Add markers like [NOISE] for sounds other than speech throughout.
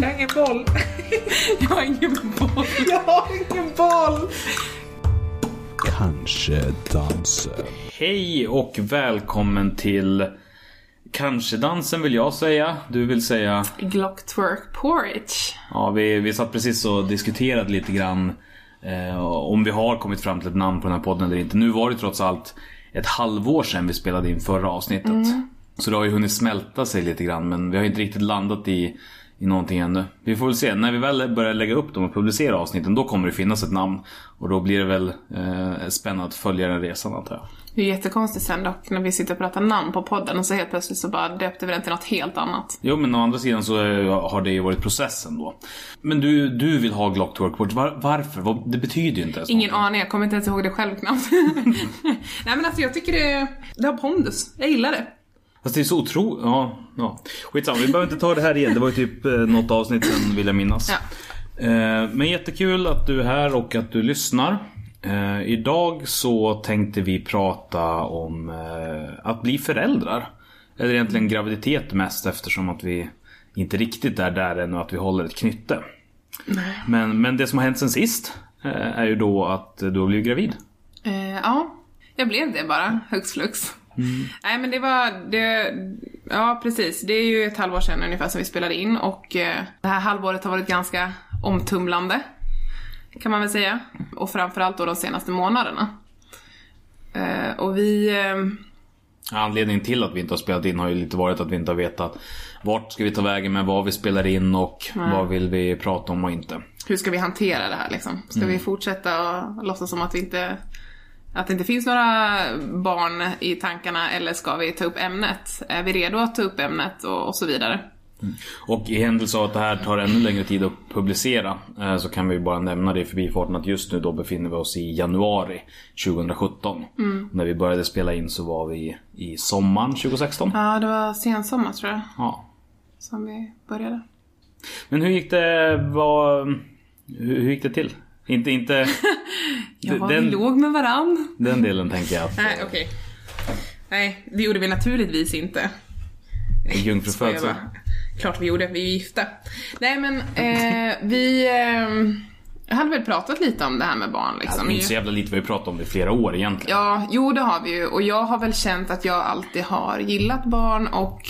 Jag har ingen boll. [LAUGHS] Jag har ingen boll. Jag har ingen boll. Kanske dansen. Hej och välkommen till Kanske dansen vill jag säga. Du vill säga... Glock twerk porridge. Ja, vi, vi satt precis och diskuterade lite grann eh, om vi har kommit fram till ett namn på den här podden eller inte. Nu var det trots allt ett halvår sedan vi spelade in förra avsnittet. Så det har ju hunnit smälta sig lite grann men vi har inte riktigt landat i, i någonting ännu. Vi får väl se. När vi väl börjar lägga upp dem och publicera avsnitten då kommer det finnas ett namn. Och då blir det väl eh, spännande att följa den resan antar jag. Det är jättekonstigt sen dock när vi sitter och pratar namn på podden och så helt plötsligt så bara döpte vi den till något helt annat. Jo men å andra sidan så eh, har det ju varit processen då. Men du, du vill ha Glock Twerkport. Var, varför? Det betyder ju inte ens Ingen aning, jag kommer inte ens ihåg det själv knappt. [LAUGHS] [LAUGHS] Nej men alltså jag tycker det, det har pondus. Jag gillar det. Fast det är så otroligt. Ja, ja. Skitsamma, vi behöver inte ta det här igen. Det var ju typ eh, något avsnitt sen vill jag minnas. Ja. Eh, Men jättekul att du är här och att du lyssnar. Eh, Idag så tänkte vi prata om eh, att bli föräldrar. Eller egentligen graviditet mest eftersom att vi inte riktigt är där ännu att vi håller ett knytte. Men, men det som har hänt sen sist är ju då att du har blivit gravid. Ja, jag blev det bara, hux flux. Nej men det var, det, ja precis, det är ju ett halvår sedan ungefär som vi spelade in och eh, det här halvåret har varit ganska omtumlande. Kan man väl säga. Och framförallt då de senaste månaderna. Eh, och vi, eh, Anledningen till att vi inte har spelat in har ju lite varit att vi inte har vetat vart ska vi ta vägen med vad vi spelar in och vad vill vi prata om och inte. hur ska vi hantera det här liksom? Ska vi fortsätta och låtsas som att vi inte att det inte finns några barn i tankarna eller ska vi ta upp ämnet? Är vi redo att ta upp ämnet och, och så vidare? Och i händelse av att det här tar ännu längre tid att publicera eh, så kan vi bara nämna det i förbifarten att just nu då befinner vi oss i januari 2017. När vi började spela in så var vi i sommaren 2016. Ja, det var sensommar tror jag Ja. som vi började. Men hur gick det, vad, hur gick det till? Inte, inte... [LAUGHS] Ja, den, vi låg med varann. den delen tänker jag att Nej, okej. Nej, det gjorde vi naturligtvis inte. jungfrufödsel. Klart vi gjorde, vi är ju gifta. Nej men, eh, vi eh, hade väl pratat lite om det här med barn liksom. är inte så jävla lite, vi har ju pratat om det i flera år egentligen. Ja, jo det har vi ju. Och jag har väl känt att jag alltid har gillat barn och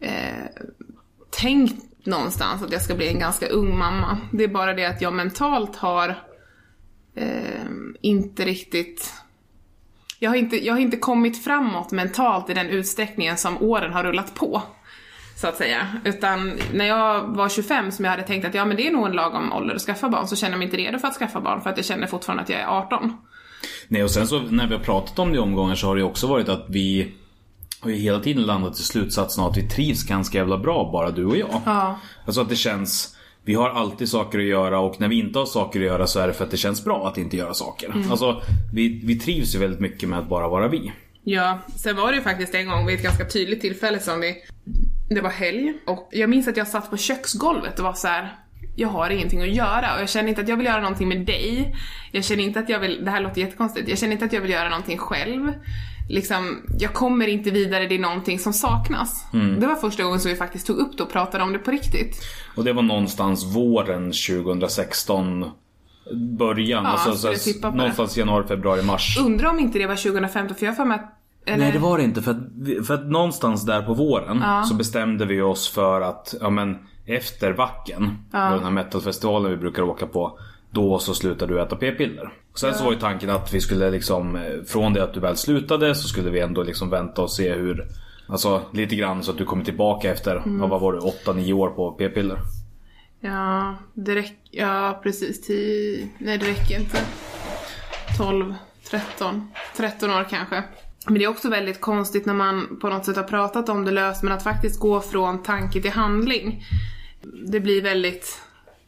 eh, tänkt någonstans att jag ska bli en ganska ung mamma. Det är bara det att jag mentalt har eh, inte riktigt... Jag har inte, jag har inte kommit framåt mentalt i den utsträckningen som åren har rullat på. Så att säga. Utan när jag var 25 som jag hade tänkt att ja men det är nog en lagom ålder att skaffa barn så känner jag mig inte redo för att skaffa barn för att jag känner fortfarande att jag är 18. Nej och sen så när vi har pratat om det i omgångar så har det ju också varit att vi har ju hela tiden landat i slutsatsen att vi trivs ganska jävla bra bara du och jag. Ja. Alltså att det känns vi har alltid saker att göra och när vi inte har saker att göra så är det för att det känns bra att inte göra saker. Alltså vi, vi trivs ju väldigt mycket med att bara vara vi. Ja, sen var det ju faktiskt en gång vid ett ganska tydligt tillfälle som vi... Det var helg och jag minns att jag satt på köksgolvet och var så här. Jag har ingenting att göra och jag känner inte att jag vill göra någonting med dig. Jag känner inte att jag vill, det här låter jättekonstigt, jag känner inte att jag vill göra någonting själv. Liksom, jag kommer inte vidare, det är någonting som saknas. Det var första gången som vi faktiskt tog upp det och pratade om det på riktigt. Och det var någonstans våren 2016 Början, Ja, alltså så, någonstans januari, februari, mars. Undrar om inte det var 2015 för jag för mig att... Eller, Nej det var det inte för att, för att någonstans där på våren så bestämde vi oss för att ja, men, efter Vacken, då den här metalfestivalen vi brukar åka på Då så slutar du äta p-piller. Sen så var ju tanken att vi skulle liksom eh, Från det att du väl slutade så skulle vi ändå liksom vänta och se hur Alltså lite grann så att du kommer tillbaka efter, vad var det, 8-9 år på p-piller. Ja, det räcker... Ja, precis. Tio... Nej, det räcker inte. 12, 13, 13 år kanske. Men det är också väldigt konstigt när man på något sätt har pratat om det löst, men att faktiskt gå från tanke till handling. Det blir väldigt,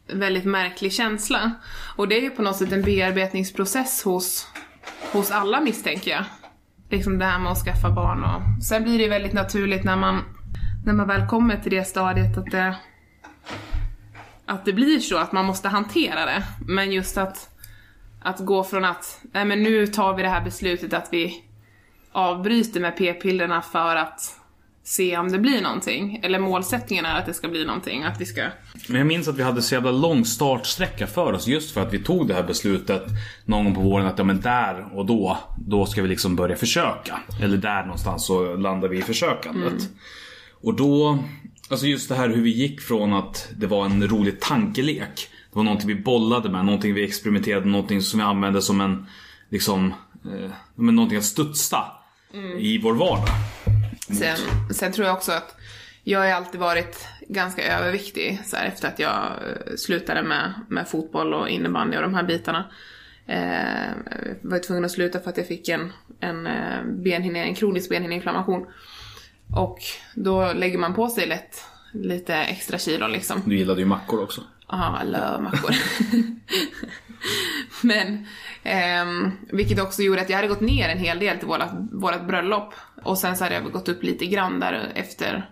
väldigt märklig känsla. Och det är ju på något sätt en bearbetningsprocess hos, hos alla misstänker jag. Liksom det här med att skaffa barn och... Sen blir det ju väldigt naturligt när man, när man väl kommer till det stadiet att det att det blir så att man måste hantera det. Men just att, att gå från att, nej men nu tar vi det här beslutet att vi avbryter med p-pillerna för att se om det blir någonting. Eller målsättningen är att det ska bli någonting, att vi ska... Men jag minns att vi hade så jävla lång startsträcka för oss just för att vi tog det här beslutet någon gång på våren att ja men där och då, då ska vi liksom börja försöka. Eller där någonstans så landar vi i försökandet. Och då, alltså just det här hur vi gick från att det var en rolig tankelek. Det var någonting vi bollade med, någonting vi experimenterade, någonting som vi använde som en, liksom, eh, men någonting att studsa i vår vardag. Sen, sen tror jag också att jag har alltid varit ganska överviktig så här, efter att jag eh, slutade med, med fotboll och innebandy och de här bitarna. Eh, var tvungen att sluta för att jag fick en, en, eh, benhinne, en kronisk benhinneinflammation. Och då lägger man på sig lätt lite extra kilon liksom. Du gillade ju mackor också. Ja, lövmackor. [LAUGHS] Men, eh, vilket också gjorde att jag hade gått ner en hel del till vårat, vårat bröllop. Och sen så hade jag gått upp lite grann där efter,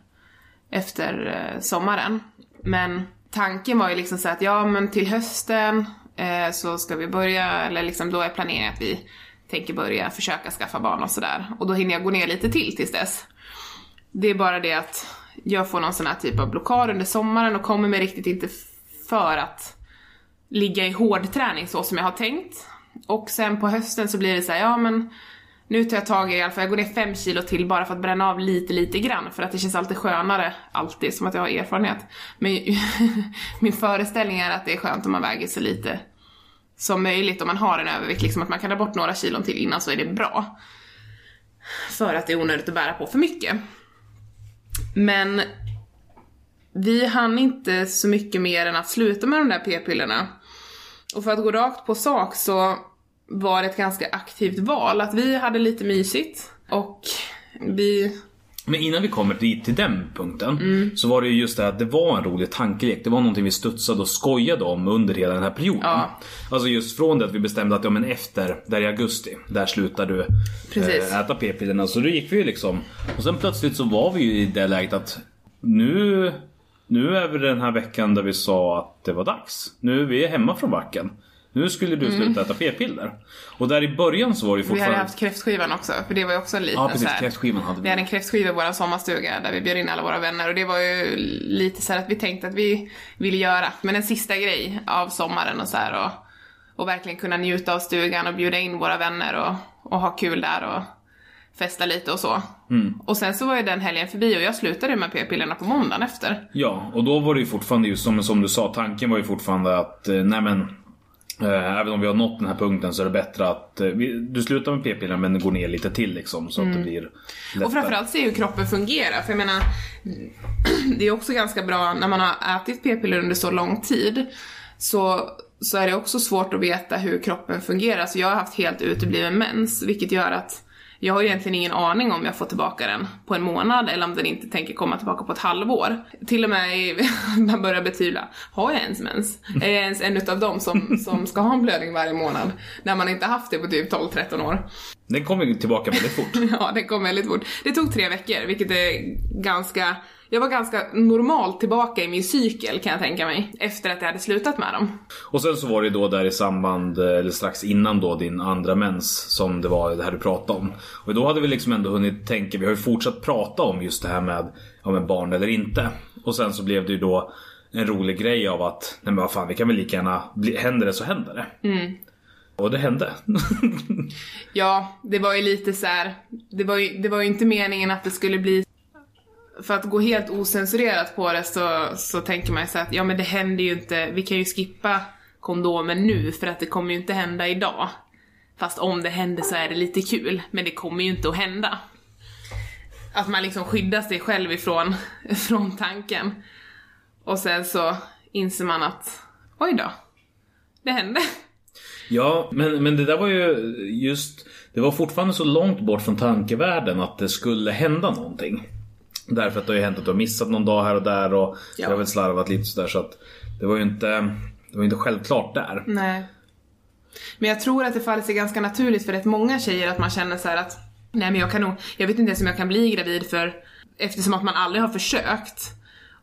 efter eh, sommaren. Men tanken var ju liksom så att ja men till hösten eh, så ska vi börja, eller liksom då är planeringen att vi tänker börja försöka skaffa barn och sådär. Och då hinner jag gå ner lite till tills dess. Det är bara det att jag får någon sån här typ av blockad under sommaren och kommer mig riktigt inte för att ligga i hård träning så som jag har tänkt. Och sen på hösten så blir det så här, ja men nu tar jag tag i det i alla fall, jag går ner fem kilo till bara för att bränna av lite, lite grann. För att det känns alltid skönare, alltid, som att jag har erfarenhet. Men [LAUGHS] min föreställning är att det är skönt om man väger så lite som möjligt om man har en övervikt, liksom att man kan ta bort några kilon till innan så är det bra. För att det är onödigt att bära på för mycket. Men vi hann inte så mycket mer än att sluta med de där p-pillerna. Och för att gå rakt på sak så var det ett ganska aktivt val. Att vi hade lite mysigt och vi... Men innan vi kommer dit till den punkten Mm. så var det ju just det att det var en rolig tankelek. Det var någonting vi studsade och skojade om under hela den här perioden. Ja. Alltså just från det att vi bestämde att ja men efter, där i augusti, där slutar du Precis. eh, äta p-pillerna. Så då gick vi ju liksom. Och sen plötsligt så var vi ju i det läget att nu, nu är vi den här veckan där vi sa att det var dags. Nu är vi hemma från backen. Nu skulle du sluta äta p-piller. Och där i början så var det Mm. Vi hade fortfarande... haft kräftskivan också, för det var ju också en liten Ja precis, kräftskivan hade Vi vi. hade en kräftskiva i vår sommarstuga där vi bjöd in alla våra vänner och det var ju lite så att vi tänkte att vi ville göra, men en sista grej av sommaren och så och, och verkligen kunna njuta av stugan och bjuda in våra vänner och, och ha kul där och festa lite och så. Och sen så var ju den helgen förbi och jag slutade med p-pillerna på måndagen efter. Ja, och då var det ju fortfarande just som, som du sa, tanken var ju fortfarande att eh, nej men eh, Även om vi har nått den här punkten så är det bättre att eh, du slutar med p-pillerna men går ner lite till liksom så att det blir lättare. Och framförallt se hur kroppen fungerar, för jag menar [CLEARS THROAT] Det är också ganska bra när man har ätit p-piller under så lång tid så, så är det också svårt att veta hur kroppen fungerar. Så jag har haft helt utebliven mens, vilket gör att jag har egentligen ingen aning om jag får tillbaka den på en månad eller om den inte tänker komma tillbaka på ett halvår. Till och med [LAUGHS] man börjar betvivla, har jag ens mens? Är jag ens en utav dem som, som ska ha en blödning varje månad? När man inte haft det på typ 12-13 år. Den ju tillbaka väldigt fort. [LAUGHS] Ja, den kom väldigt fort. Det tog tre veckor, vilket är ganska... Jag var ganska normalt tillbaka i min cykel kan jag tänka mig, efter att jag hade slutat med dem. Och sen så var det då där i samband, eh, eller strax innan då din andra mens som det var det här du pratade om. Och då hade vi liksom ändå hunnit tänka, vi har ju fortsatt prata om just det här med, ja, med barn eller inte. Och sen så blev det ju då en rolig grej av att, nej men vad fan vi kan väl lika gärna, bli, händer det så händer det. Och det hände. [LAUGHS] Ja, det var ju lite så här. Det var ju, det var ju inte meningen att det skulle bli... För att gå helt osensurerat på det så, så tänker man ju så här att ja men det händer ju inte, vi kan ju skippa kondomen nu för att det kommer ju inte hända idag. Fast om det händer så är det lite kul, men det kommer ju inte att hända. Att man liksom skyddar sig själv ifrån [LAUGHS] från tanken. Och sen så inser man att oj då, det hände. Ja, men, men det där var ju just... Det var fortfarande så långt bort från tankevärlden att det skulle hända någonting. Därför att det har ju hänt att du har missat någon dag här och där och Ja. det har väl slarvat lite sådär så att det var ju inte, det var inte självklart där. Nej. Men jag tror att det faller sig ganska naturligt för rätt många tjejer att man känner så här att nej men jag kan nog, jag vet inte ens om jag kan bli gravid för eftersom att man aldrig har försökt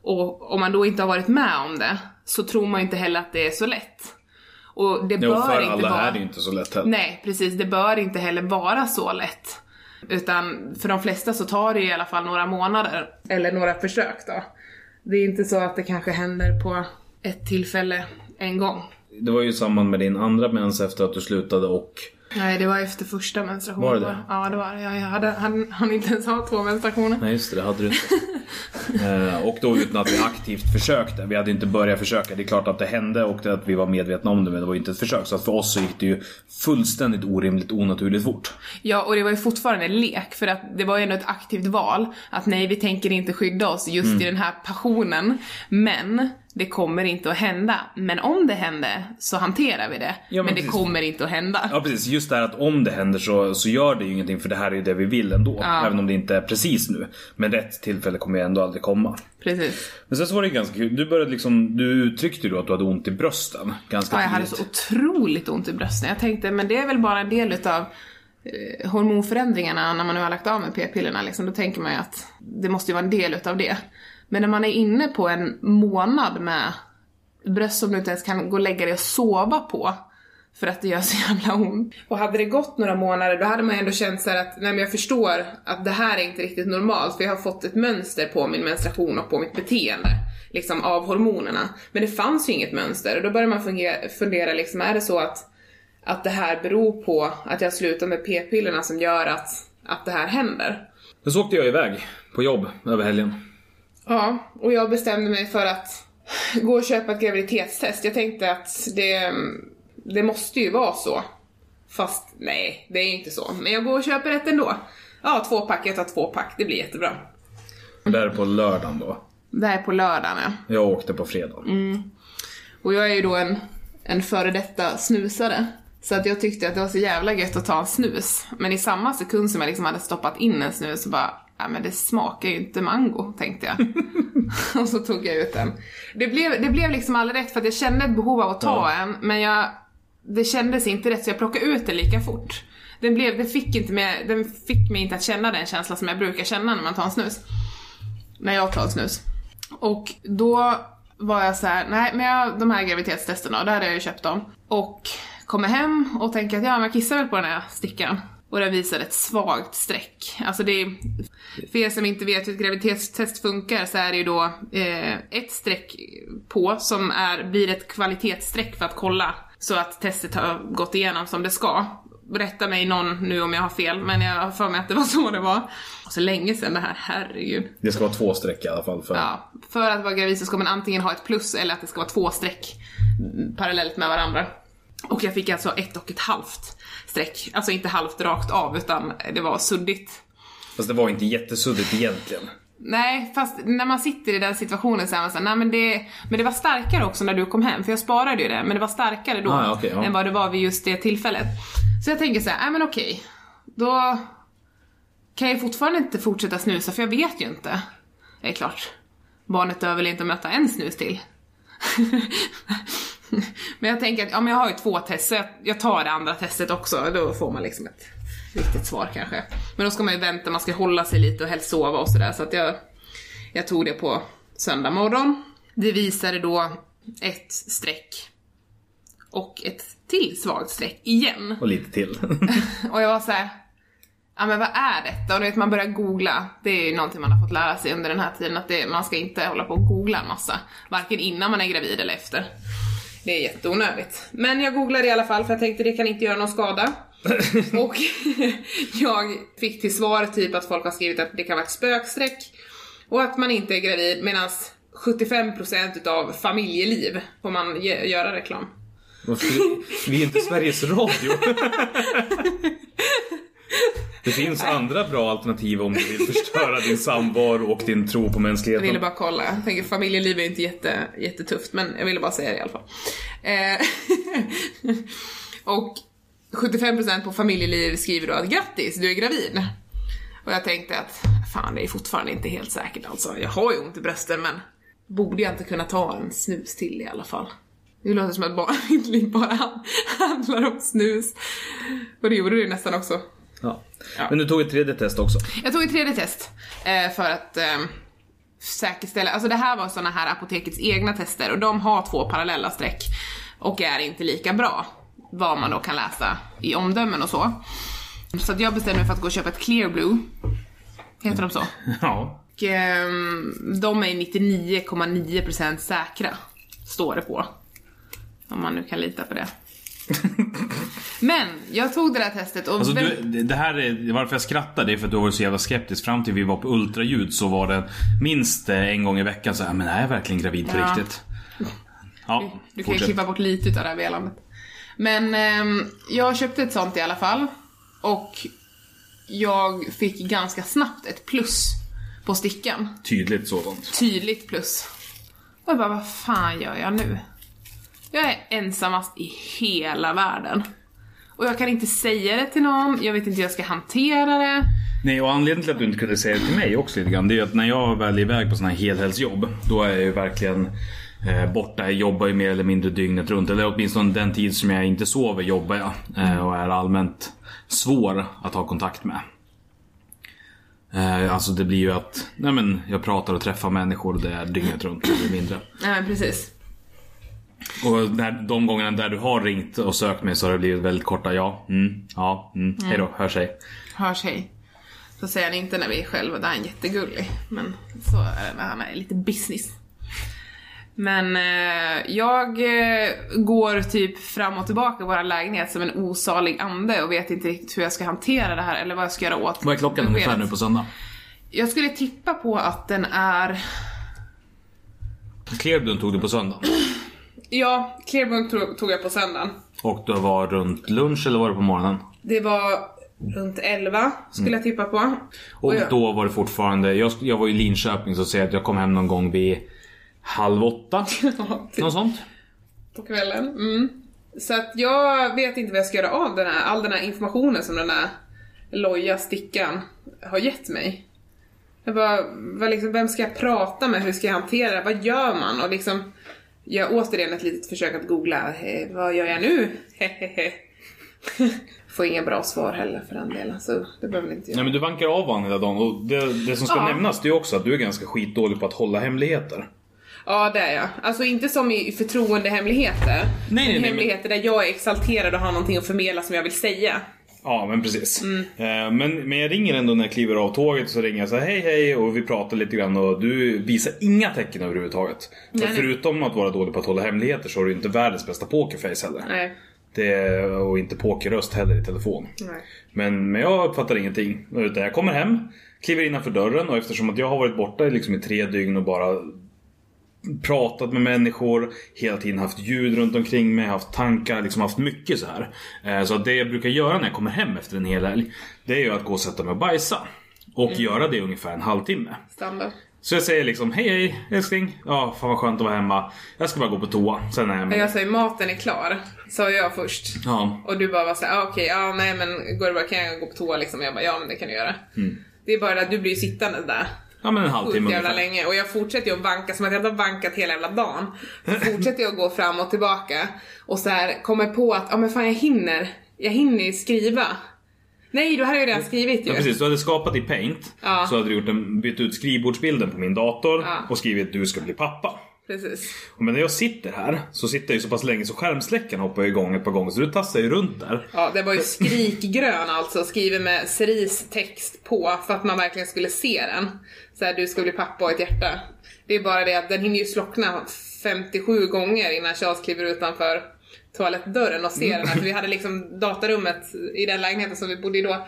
och om man då inte har varit med om det så tror man ju inte heller att det är så lätt. Och det Jo, bör för inte alla vara... är det inte så lätt heller. Nej, precis. Det bör inte heller vara så lätt. Utan för de flesta så tar det i alla fall några månader, eller några försök då. Det är inte så att det kanske händer på ett tillfälle en gång. Det var ju i samband med din andra mens efter att du slutade och Nej, det var efter första menstruationen. Var det det? Ja, det var det. Jag hade, han, han inte ens ha två menstruationer. Nej just det, det hade du inte. [LAUGHS] eh, och då utan att vi aktivt försökte. Vi hade inte börjat försöka. Det är klart att det hände och att vi var medvetna om det men det var ju inte ett försök. Så för oss så gick det ju fullständigt orimligt onaturligt fort. Ja, och det var ju fortfarande en lek för att det var ju ändå ett aktivt val. Att nej, vi tänker inte skydda oss just Mm. i den här passionen. Men det kommer inte att hända. Men om det händer så hanterar vi det. Ja, men men det kommer inte att hända. Ja precis, just det här att om det händer så, så gör det ju ingenting för det här är ju det vi vill ändå. Ja. Även om det inte är precis nu. Men rätt tillfälle kommer ju ändå aldrig komma. Precis. Men sen så var det ganska kul, du började liksom, du uttryckte ju då att du hade ont i brösten. Ganska Ja, jag hade så otroligt ont i brösten. Jag tänkte, men det är väl bara en del utav eh, hormonförändringarna när man nu har lagt av med p-pillerna. Liksom. Då tänker man ju att det måste ju vara en del utav det. Men när man är inne på en månad med bröst som du inte ens kan gå och lägga dig och sova på för att det gör så jävla ont. Och hade det gått några månader då hade man ändå känt så här att nej men jag förstår att det här är inte riktigt normalt för jag har fått ett mönster på min menstruation och på mitt beteende. Liksom av hormonerna. Men det fanns ju inget mönster och då börjar man fungera, fundera liksom, är det så att, att det här beror på att jag slutar med p-pillerna som gör att, att det här händer? Sen så åkte jag iväg på jobb över helgen. Ja, och jag bestämde mig för att gå och köpa ett graviditetstest. Jag tänkte att det, det måste ju vara så. Fast nej, det är inte så. Men jag går och köper ett ändå. Ja, två pack, jag tar två pack, det blir jättebra. Det här är på lördagen då. Det här är på lördagen ja. Jag åkte på fredagen. Och jag är ju då en, en före detta snusare. Så att jag tyckte att det var så jävla gött att ta en snus. Men i samma sekund som jag liksom hade stoppat in en snus så bara, ja men det smakar ju inte mango, tänkte jag. [LAUGHS] och så tog jag ut den. Det blev, det blev liksom aldrig rätt för att jag kände ett behov av att ta en, men jag, det kändes inte rätt så jag plockade ut den lika fort. Den, blev, den, fick inte med, den fick mig inte att känna den känslan som jag brukar känna när man tar en snus. När jag tar en snus. Och då var jag så här: nej men jag, de här graviditetstesterna, då hade jag ju köpt dem. Och kommer hem och tänker att ja, men jag kissar väl på den här stickan. Och den visar ett svagt streck. Alltså det är, för er som inte vet hur ett graviditetstest funkar så är det ju då eh, ett streck på som är, blir ett kvalitetsstreck för att kolla så att testet har gått igenom som det ska. Rätta mig någon nu om jag har fel, men jag har för mig att det var så det var. Så länge sedan det här, herregud. Det ska vara två streck i alla fall. För... Ja, för att vara gravid så ska man antingen ha ett plus eller att det ska vara två streck parallellt med varandra. Och jag fick alltså ett och ett halvt streck. Alltså inte halvt rakt av utan det var suddigt. Fast det var inte jättesuddigt egentligen. Nej, fast när man sitter i den situationen så är man såhär, nej men det, men det var starkare också när du kom hem, för jag sparade ju det, men det var starkare då Ah, okej, ja. än vad det var vid just det tillfället. Så jag tänker så här, nej men okej, då kan jag fortfarande inte fortsätta snusa för jag vet ju inte. Det är klart, barnet dör väl inte att möta en snus till. [LAUGHS] men jag tänker att, ja men jag har ju två test, så jag, jag tar det andra testet också, då får man liksom ett riktigt svar kanske. Men då ska man ju vänta, man ska hålla sig lite och helst sova och sådär, så att jag, jag tog det på söndag morgon. Det visade då ett streck. Och ett till svagt streck igen. Och lite till. [LAUGHS] Och jag var så här. Ja men vad är detta? Och du vet man börjar googla. Det är ju någonting man har fått lära sig under den här tiden att det, man ska inte hålla på och googla en massa. Varken innan man är gravid eller efter. Det är jätteonödigt. Men jag googlade i alla fall för jag tänkte det kan inte göra någon skada. [LAUGHS] och [LAUGHS] jag fick till svar typ att folk har skrivit att det kan vara ett spökstreck och att man inte är gravid medan 75% utav familjeliv får man ge- göra reklam. Vi är inte Sveriges Radio. [LAUGHS] Det finns andra bra alternativ om du vill förstöra din samvaro och din tro på Jag ville mänskligheten. bara kolla. Jag tänker familjeliv är inte jätte, jättetufft men jag ville bara säga det i alla fall. Eh, [LAUGHS] och 75% på familjeliv skriver då att grattis, du är gravid. Och jag tänkte att fan det är fortfarande inte helt säkert alltså. Jag har ju ont i brösten men borde jag inte kunna ta en snus till i alla fall. Det låter som att [LAUGHS] mitt liv bara handlar om snus. Och det gjorde det nästan också. Ja. Men du tog ett tredje test också. Jag tog ett tredje test eh, för att eh, säkerställa, alltså det här var såna här apotekets egna tester och de har två parallella streck och är inte lika bra. Vad man då kan läsa i omdömen och så. Så att jag bestämde mig för att gå och köpa ett Clear Blue. Heter de så? [LAUGHS] Ja. Och ehm, de är 99,9% säkra. Står det på. Om man nu kan lita på det. [LAUGHS] Men jag tog det där testet och... Alltså, du, det- här är, varför jag skrattar det är för att du varit så jävla skeptisk. Fram till vi var på ultraljud så var det minst eh, en gång i veckan så här, men är jag verkligen gravid på Ja. riktigt? Ja, Du kan ju klippa bort lite utav det här velandet. Men ehm, jag köpte ett sånt i alla fall. Och jag fick ganska snabbt ett plus på stickan. Tydligt sådant. Tydligt plus. Och jag bara, vad fan gör jag nu? Jag är ensammast i hela världen. Och jag kan inte säga det till någon, jag vet inte hur jag ska hantera det. Nej, och anledningen till att du inte kunde säga det till mig också lite grann, det är att när jag väl är iväg på såna här helhelgsjobb, då är jag ju verkligen eh, borta. Jag jobbar ju mer eller mindre dygnet runt. Eller åtminstone den tid som jag inte sover jobbar jag. Eh, och är allmänt svår att ha kontakt med. Eh, alltså det blir ju att, nej men jag pratar och träffar människor det är dygnet runt eller mindre. Nej men precis. Och när, de gångerna där du har ringt och sökt mig så har det blivit väldigt korta ja, mm, ja, mm, hejdå, hörs hej. Hörs hej. Så säger han inte när vi är själva, där är han jättegullig. Men så är det när han är lite business. Men eh, jag eh, går typ fram och tillbaka i vår lägenhet som en osalig ande och vet inte riktigt hur jag ska hantera det här eller vad jag ska göra åt Vad är klockan ungefär nu på söndag? Jag skulle tippa på att den är... Clearbloom tog du på söndag. Ja, Clearbunk tog, jag på söndagen. Och det var runt lunch eller var det på morgonen? Det var runt 11 skulle jag tippa på. Och jag- då var det fortfarande, jag, jag var i Linköping så säger jag att jag kom hem någon gång vid halv åtta. [LAUGHS] Typ Något sånt. på kvällen. Mm. Så att jag vet inte vad jag ska göra av den här, all den här informationen som den här loja stickan har gett mig. Jag bara, vad liksom, vem ska jag prata med? Hur ska jag hantera det? Vad gör man? Och liksom, jag återigen ett litet försök att googla, eh, vad gör jag nu? Hehehe. [LAUGHS] Får inga bra svar heller för den delen, så det behöver inte Nej jag. men du vankar av honom hela dagen och det, det som ska Ja. nämnas det är också att du är ganska skitdålig på att hålla hemligheter. Ja, det är jag. Alltså inte som i förtroendehemligheter. nej, men nej, men- hemligheter där jag är exalterad och har någonting att förmedla som jag vill säga. Ja men precis. Mm. Eh, Men, men jag ringer ändå när jag kliver av tåget och så ringer jag så här, hej hej och vi pratar lite grann och du visar inga tecken överhuvudtaget. Nej, nej. förutom att vara dålig på att hålla hemligheter så har du inte världens bästa pokerface heller. Nej. Det, och inte pokerröst heller i telefon. Nej. Men, men jag uppfattar ingenting. Utan jag kommer hem, kliver innanför dörren och eftersom att jag har varit borta liksom i tre dygn och bara pratat med människor, hela tiden haft ljud runt omkring mig, haft tankar, liksom haft mycket så här. Eh, Så det jag brukar göra när jag kommer hem efter en hel helg, det är ju att gå och sätta mig och bajsa. Och göra det ungefär en halvtimme. Standard. Så jag säger liksom hej hej älskling, ja fan vad skönt att vara hemma. Jag ska bara gå på toa, sen är jag med. jag säger maten är klar, sa jag först. Ja. Och du bara var såhär, ah, okej, ja nej men går det bara, kan jag gå på toa liksom? Jag bara, ja men det kan du göra. Det är bara att du blir sittande där ja men en halvtimme sjukt jävla ungefär. länge och jag fortsätter ju att vanka som att jag har vankat hela jävla dagen. Så fortsätter jag att gå fram och tillbaka och så här kommer på att, ja men fan jag hinner, jag hinner ju skriva. Nej, då hade jag ju redan skrivit ju. Ja precis, du hade skapat i Paint. Ja. Så hade du gjort en, bytt ut skrivbordsbilden på min dator Ja. och skrivit du ska bli pappa. Precis. Men när jag sitter här så sitter jag ju så pass länge så skärmsläckaren hoppar igång ett par gånger så du tassar ju runt där. Ja, det var ju skrikgrön alltså, skriven med Cerise text på för att man verkligen skulle se den. Så här, du ska bli pappa och ett hjärta. Det är bara det att den hinner ju slockna 57 gånger innan Charles kliver utanför toalettdörren och ser den. För vi hade liksom datarummet i den lägenheten som vi bodde i då. hade-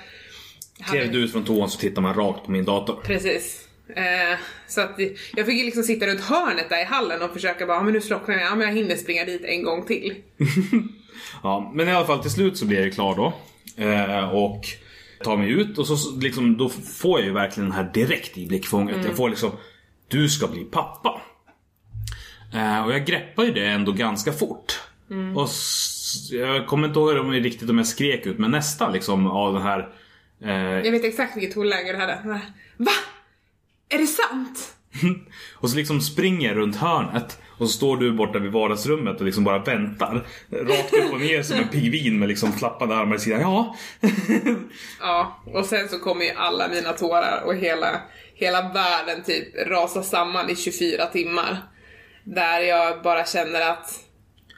Klev du ut från toan så tittar man rakt på min dator. Precis. Eh, så att jag fick ju liksom sitta runt hörnet där i hallen och försöka bara, "Ja, men nu slocknar den, ja men jag hinner springa dit en gång till. [LAUGHS] Ja, men i alla fall till slut så blir jag ju klar då. Eh, och tar mig ut och så liksom, då får jag ju verkligen den här direkt i blickfånget. Jag får liksom, du ska bli pappa. Eh, och jag greppar ju det ändå ganska fort. Och s- jag kommer inte ihåg om, riktigt om jag skrek ut, men nästan liksom av den här eh, Jag vet exakt vilket tonläge det hade. Va? Är det sant? [LAUGHS] Och så liksom springer runt hörnet och så står du borta vid vardagsrummet och liksom bara väntar. Rakt upp och ner som en pingvin med liksom flappande armar i sidan. Ja. [LAUGHS] Ja, och sen så kommer ju alla mina tårar och hela, hela världen typ rasa samman i 24 timmar. Där jag bara känner att,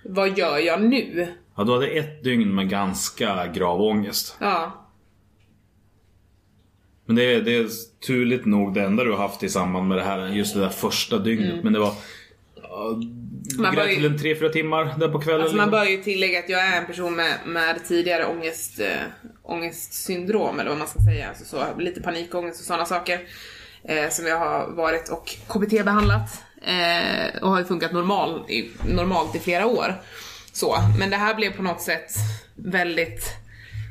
vad gör jag nu? ja, du hade ett dygn med ganska grav ångest. Ja. Men det är, det är turligt nog det enda du har haft i samband med det här. Just det där första dygnet. Men det var... Mm. Var ju- till en tre, fyra timmar där på kvällen. Alltså man liksom. bör ju tillägga att jag är en person med, med tidigare ångest, äh, ångestsyndrom eller vad man ska säga. Alltså så, lite panikångest och sådana saker. Eh, som jag har varit och KBT-behandlat. Eh, och har ju funkat normal, i, normalt i flera år. Så, men det här blev på något sätt väldigt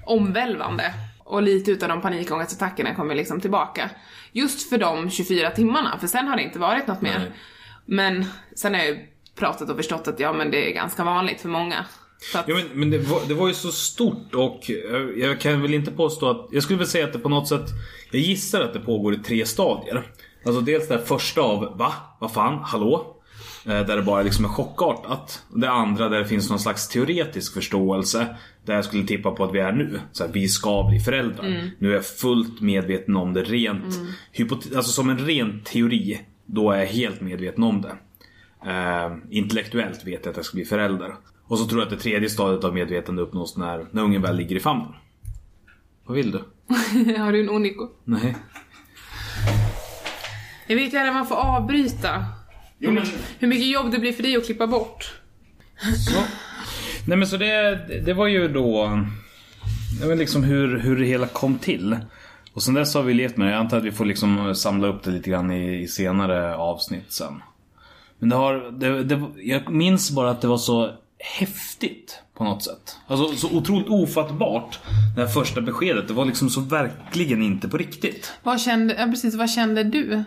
omvälvande. Och lite utav de panikångestattackerna kommer liksom tillbaka. Just för de 24 timmarna, för sen har det inte varit något mer. Nej. Men sen har jag ju pratat och förstått att ja men det är ganska vanligt för många. Att, Ja, men, men det, var, det var ju så stort och jag, kan väl inte påstå att... Jag skulle väl säga att det på något sätt... Jag gissar att det pågår i tre stadier. Alltså dels det första av Va? Vad fan? Hallå? Eh, Där det bara liksom är chockartat. Det andra där det finns någon slags teoretisk förståelse. Där jag skulle tippa på att vi är nu. Så här, vi ska bli föräldrar. Nu är jag fullt medveten om det rent... Hypote- alltså som en ren teori. Då är jag helt medveten om det. Eh, intellektuellt vet jag att jag ska bli förälder. Och så tror jag att det tredje stadiet av medvetande uppnås när, när ungen väl ligger i famnen. Vad vill du? [LAUGHS] har du en Onico? Nej. Jag vet ju man får avbryta. Jo, men... Hur mycket jobb det blir för dig att klippa bort. Så. Nej men så det, det var ju då... Det var liksom hur, hur det hela kom till. Och sen dess har vi levt med det. Jag antar att vi får liksom samla upp det lite grann i, i senare avsnitt sen. Men det har... Det, det, jag minns bara att det var så häftigt på något sätt. Alltså så otroligt ofattbart. Det här första beskedet. Det var liksom så verkligen inte på riktigt. Vad kände, ja precis, vad kände du?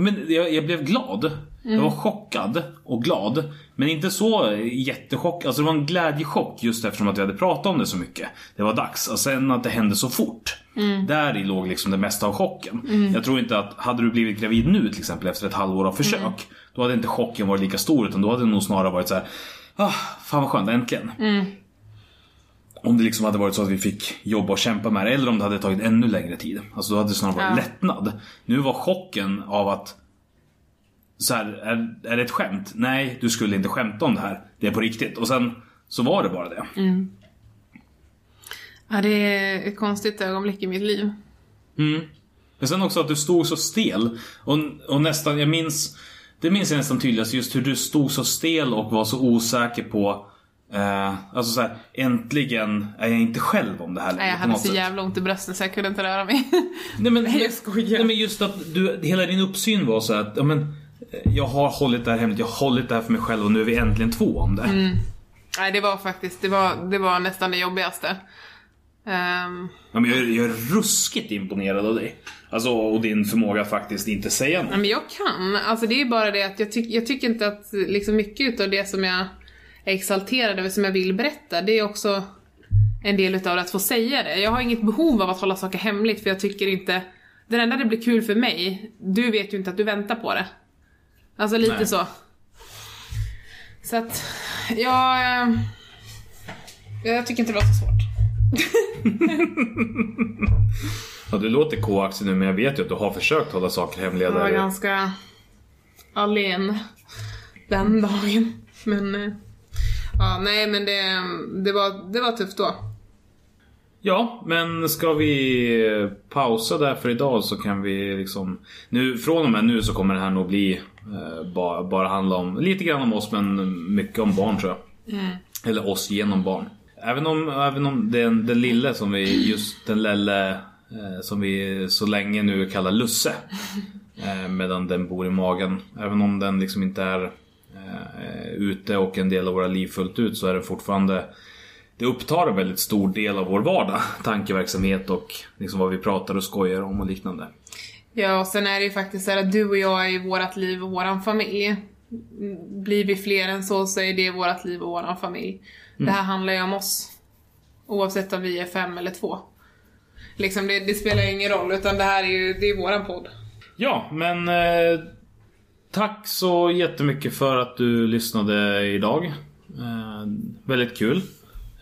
Men jag, jag blev glad. Jag var chockad och glad. Men inte så jättechock. Alltså det var en glädjechock just eftersom att vi hade pratat om det så mycket. Det var dags. Och sen att det hände så fort. Där i låg liksom det mesta av chocken. Jag tror inte att, hade du blivit gravid nu till exempel efter ett halvår av försök. Då hade inte chocken varit lika stor utan då hade det nog snarare varit så här. Ah, fan vad skönt, äntligen. Om det liksom hade varit så att vi fick jobba och kämpa med det. Eller om det hade tagit ännu längre tid. Alltså då hade det snarare varit Ja. lättnad. Nu var chocken av att så här, är, är det ett skämt? Nej, du skulle inte skämta om det här. Det är på riktigt. Och sen så var det bara det. Ja, det är ett konstigt ögonblick i mitt liv. Mm. Men sen också att du stod så stel. Och, och nästan, jag minns... Det minns jag nästan tydligast just hur du stod så stel och var så osäker på... Eh, alltså så här, äntligen är jag inte själv om det här Nej, jag längre på hade så sätt. jävla ont i bröstet så jag kunde inte röra mig. [LAUGHS] Nej men, Nej, jag skojar. Nej, men just att du, hela din uppsyn var så här att, ja men... eh, Jag har hållit det här hemligt, jag har hållit det här för mig själv och nu är vi äntligen två om det. Mm. Nej, det var faktiskt, det var, det var nästan det jobbigaste. Ehm, Ja, men jag, är- jag är ruskigt imponerad av dig. Alltså, och din förmåga att faktiskt inte säga något. Ja, men jag kan. Alltså det är bara det att jag, tyck, jag tycker inte att liksom mycket utav det som jag är exalterad över, som jag vill berätta, det är också en del utav det att få säga det. Jag har inget behov av att hålla saker hemligt för jag tycker inte... Det enda det blir kul för mig, du vet ju inte att du väntar på det. Alltså lite Nej. så. Så att, jag... eh, Jag tycker inte det var så svårt. [LAUGHS] Ja, du låter K-aktig nu, men jag vet ju att du har försökt hålla saker hemliga. Jag var ganska alene den dagen. Men eh, ja, nej men det, det, var, det var tufft då. Ja, men ska vi pausa där för idag så kan vi liksom... Nu, från och med nu så kommer det här nog bli eh, bara, bara handla om lite grann om oss men mycket om barn tror jag. Eller oss genom barn. Även om, även om den, den lille som vi, just den lille eh, som vi så länge nu kallar Lusse. [LAUGHS] Eh, medan den bor i magen. Även om den liksom inte är eh, ute och en del av våra liv fullt ut så är den fortfarande det upptar en väldigt stor del av vår vardag. [LAUGHS] Tankeverksamhet och liksom vad vi pratar och skojar om och liknande. Ja, och sen är det ju faktiskt så att du och jag är i vårat liv och våran familj. Mm, Blir vi fler än så så är det vårat liv och våran familj. Det här handlar ju om oss. Oavsett om vi är fem eller två. Liksom det, det spelar ju ingen roll utan det här är ju, det är våran podd. Ja, men eh, tack så jättemycket för att du lyssnade idag. Eh, väldigt kul.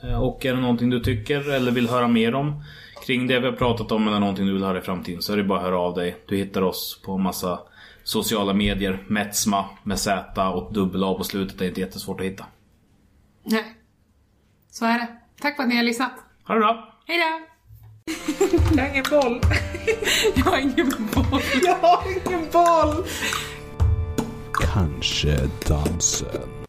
Eh, och är det någonting du tycker eller vill höra mer om kring det vi har pratat om eller någonting du vill höra i framtiden så är det bara att höra av dig. Du hittar oss på massa sociala medier. Metsma med Z och dubbel A på slutet. Det är inte jättesvårt att hitta. Nej. Så är det. Tack för att ni har lyssnat. Ha det bra! Hej då! Jag har ingen boll. [LAUGHS] Jag har ingen boll. Jag har ingen boll! Kanske dansen.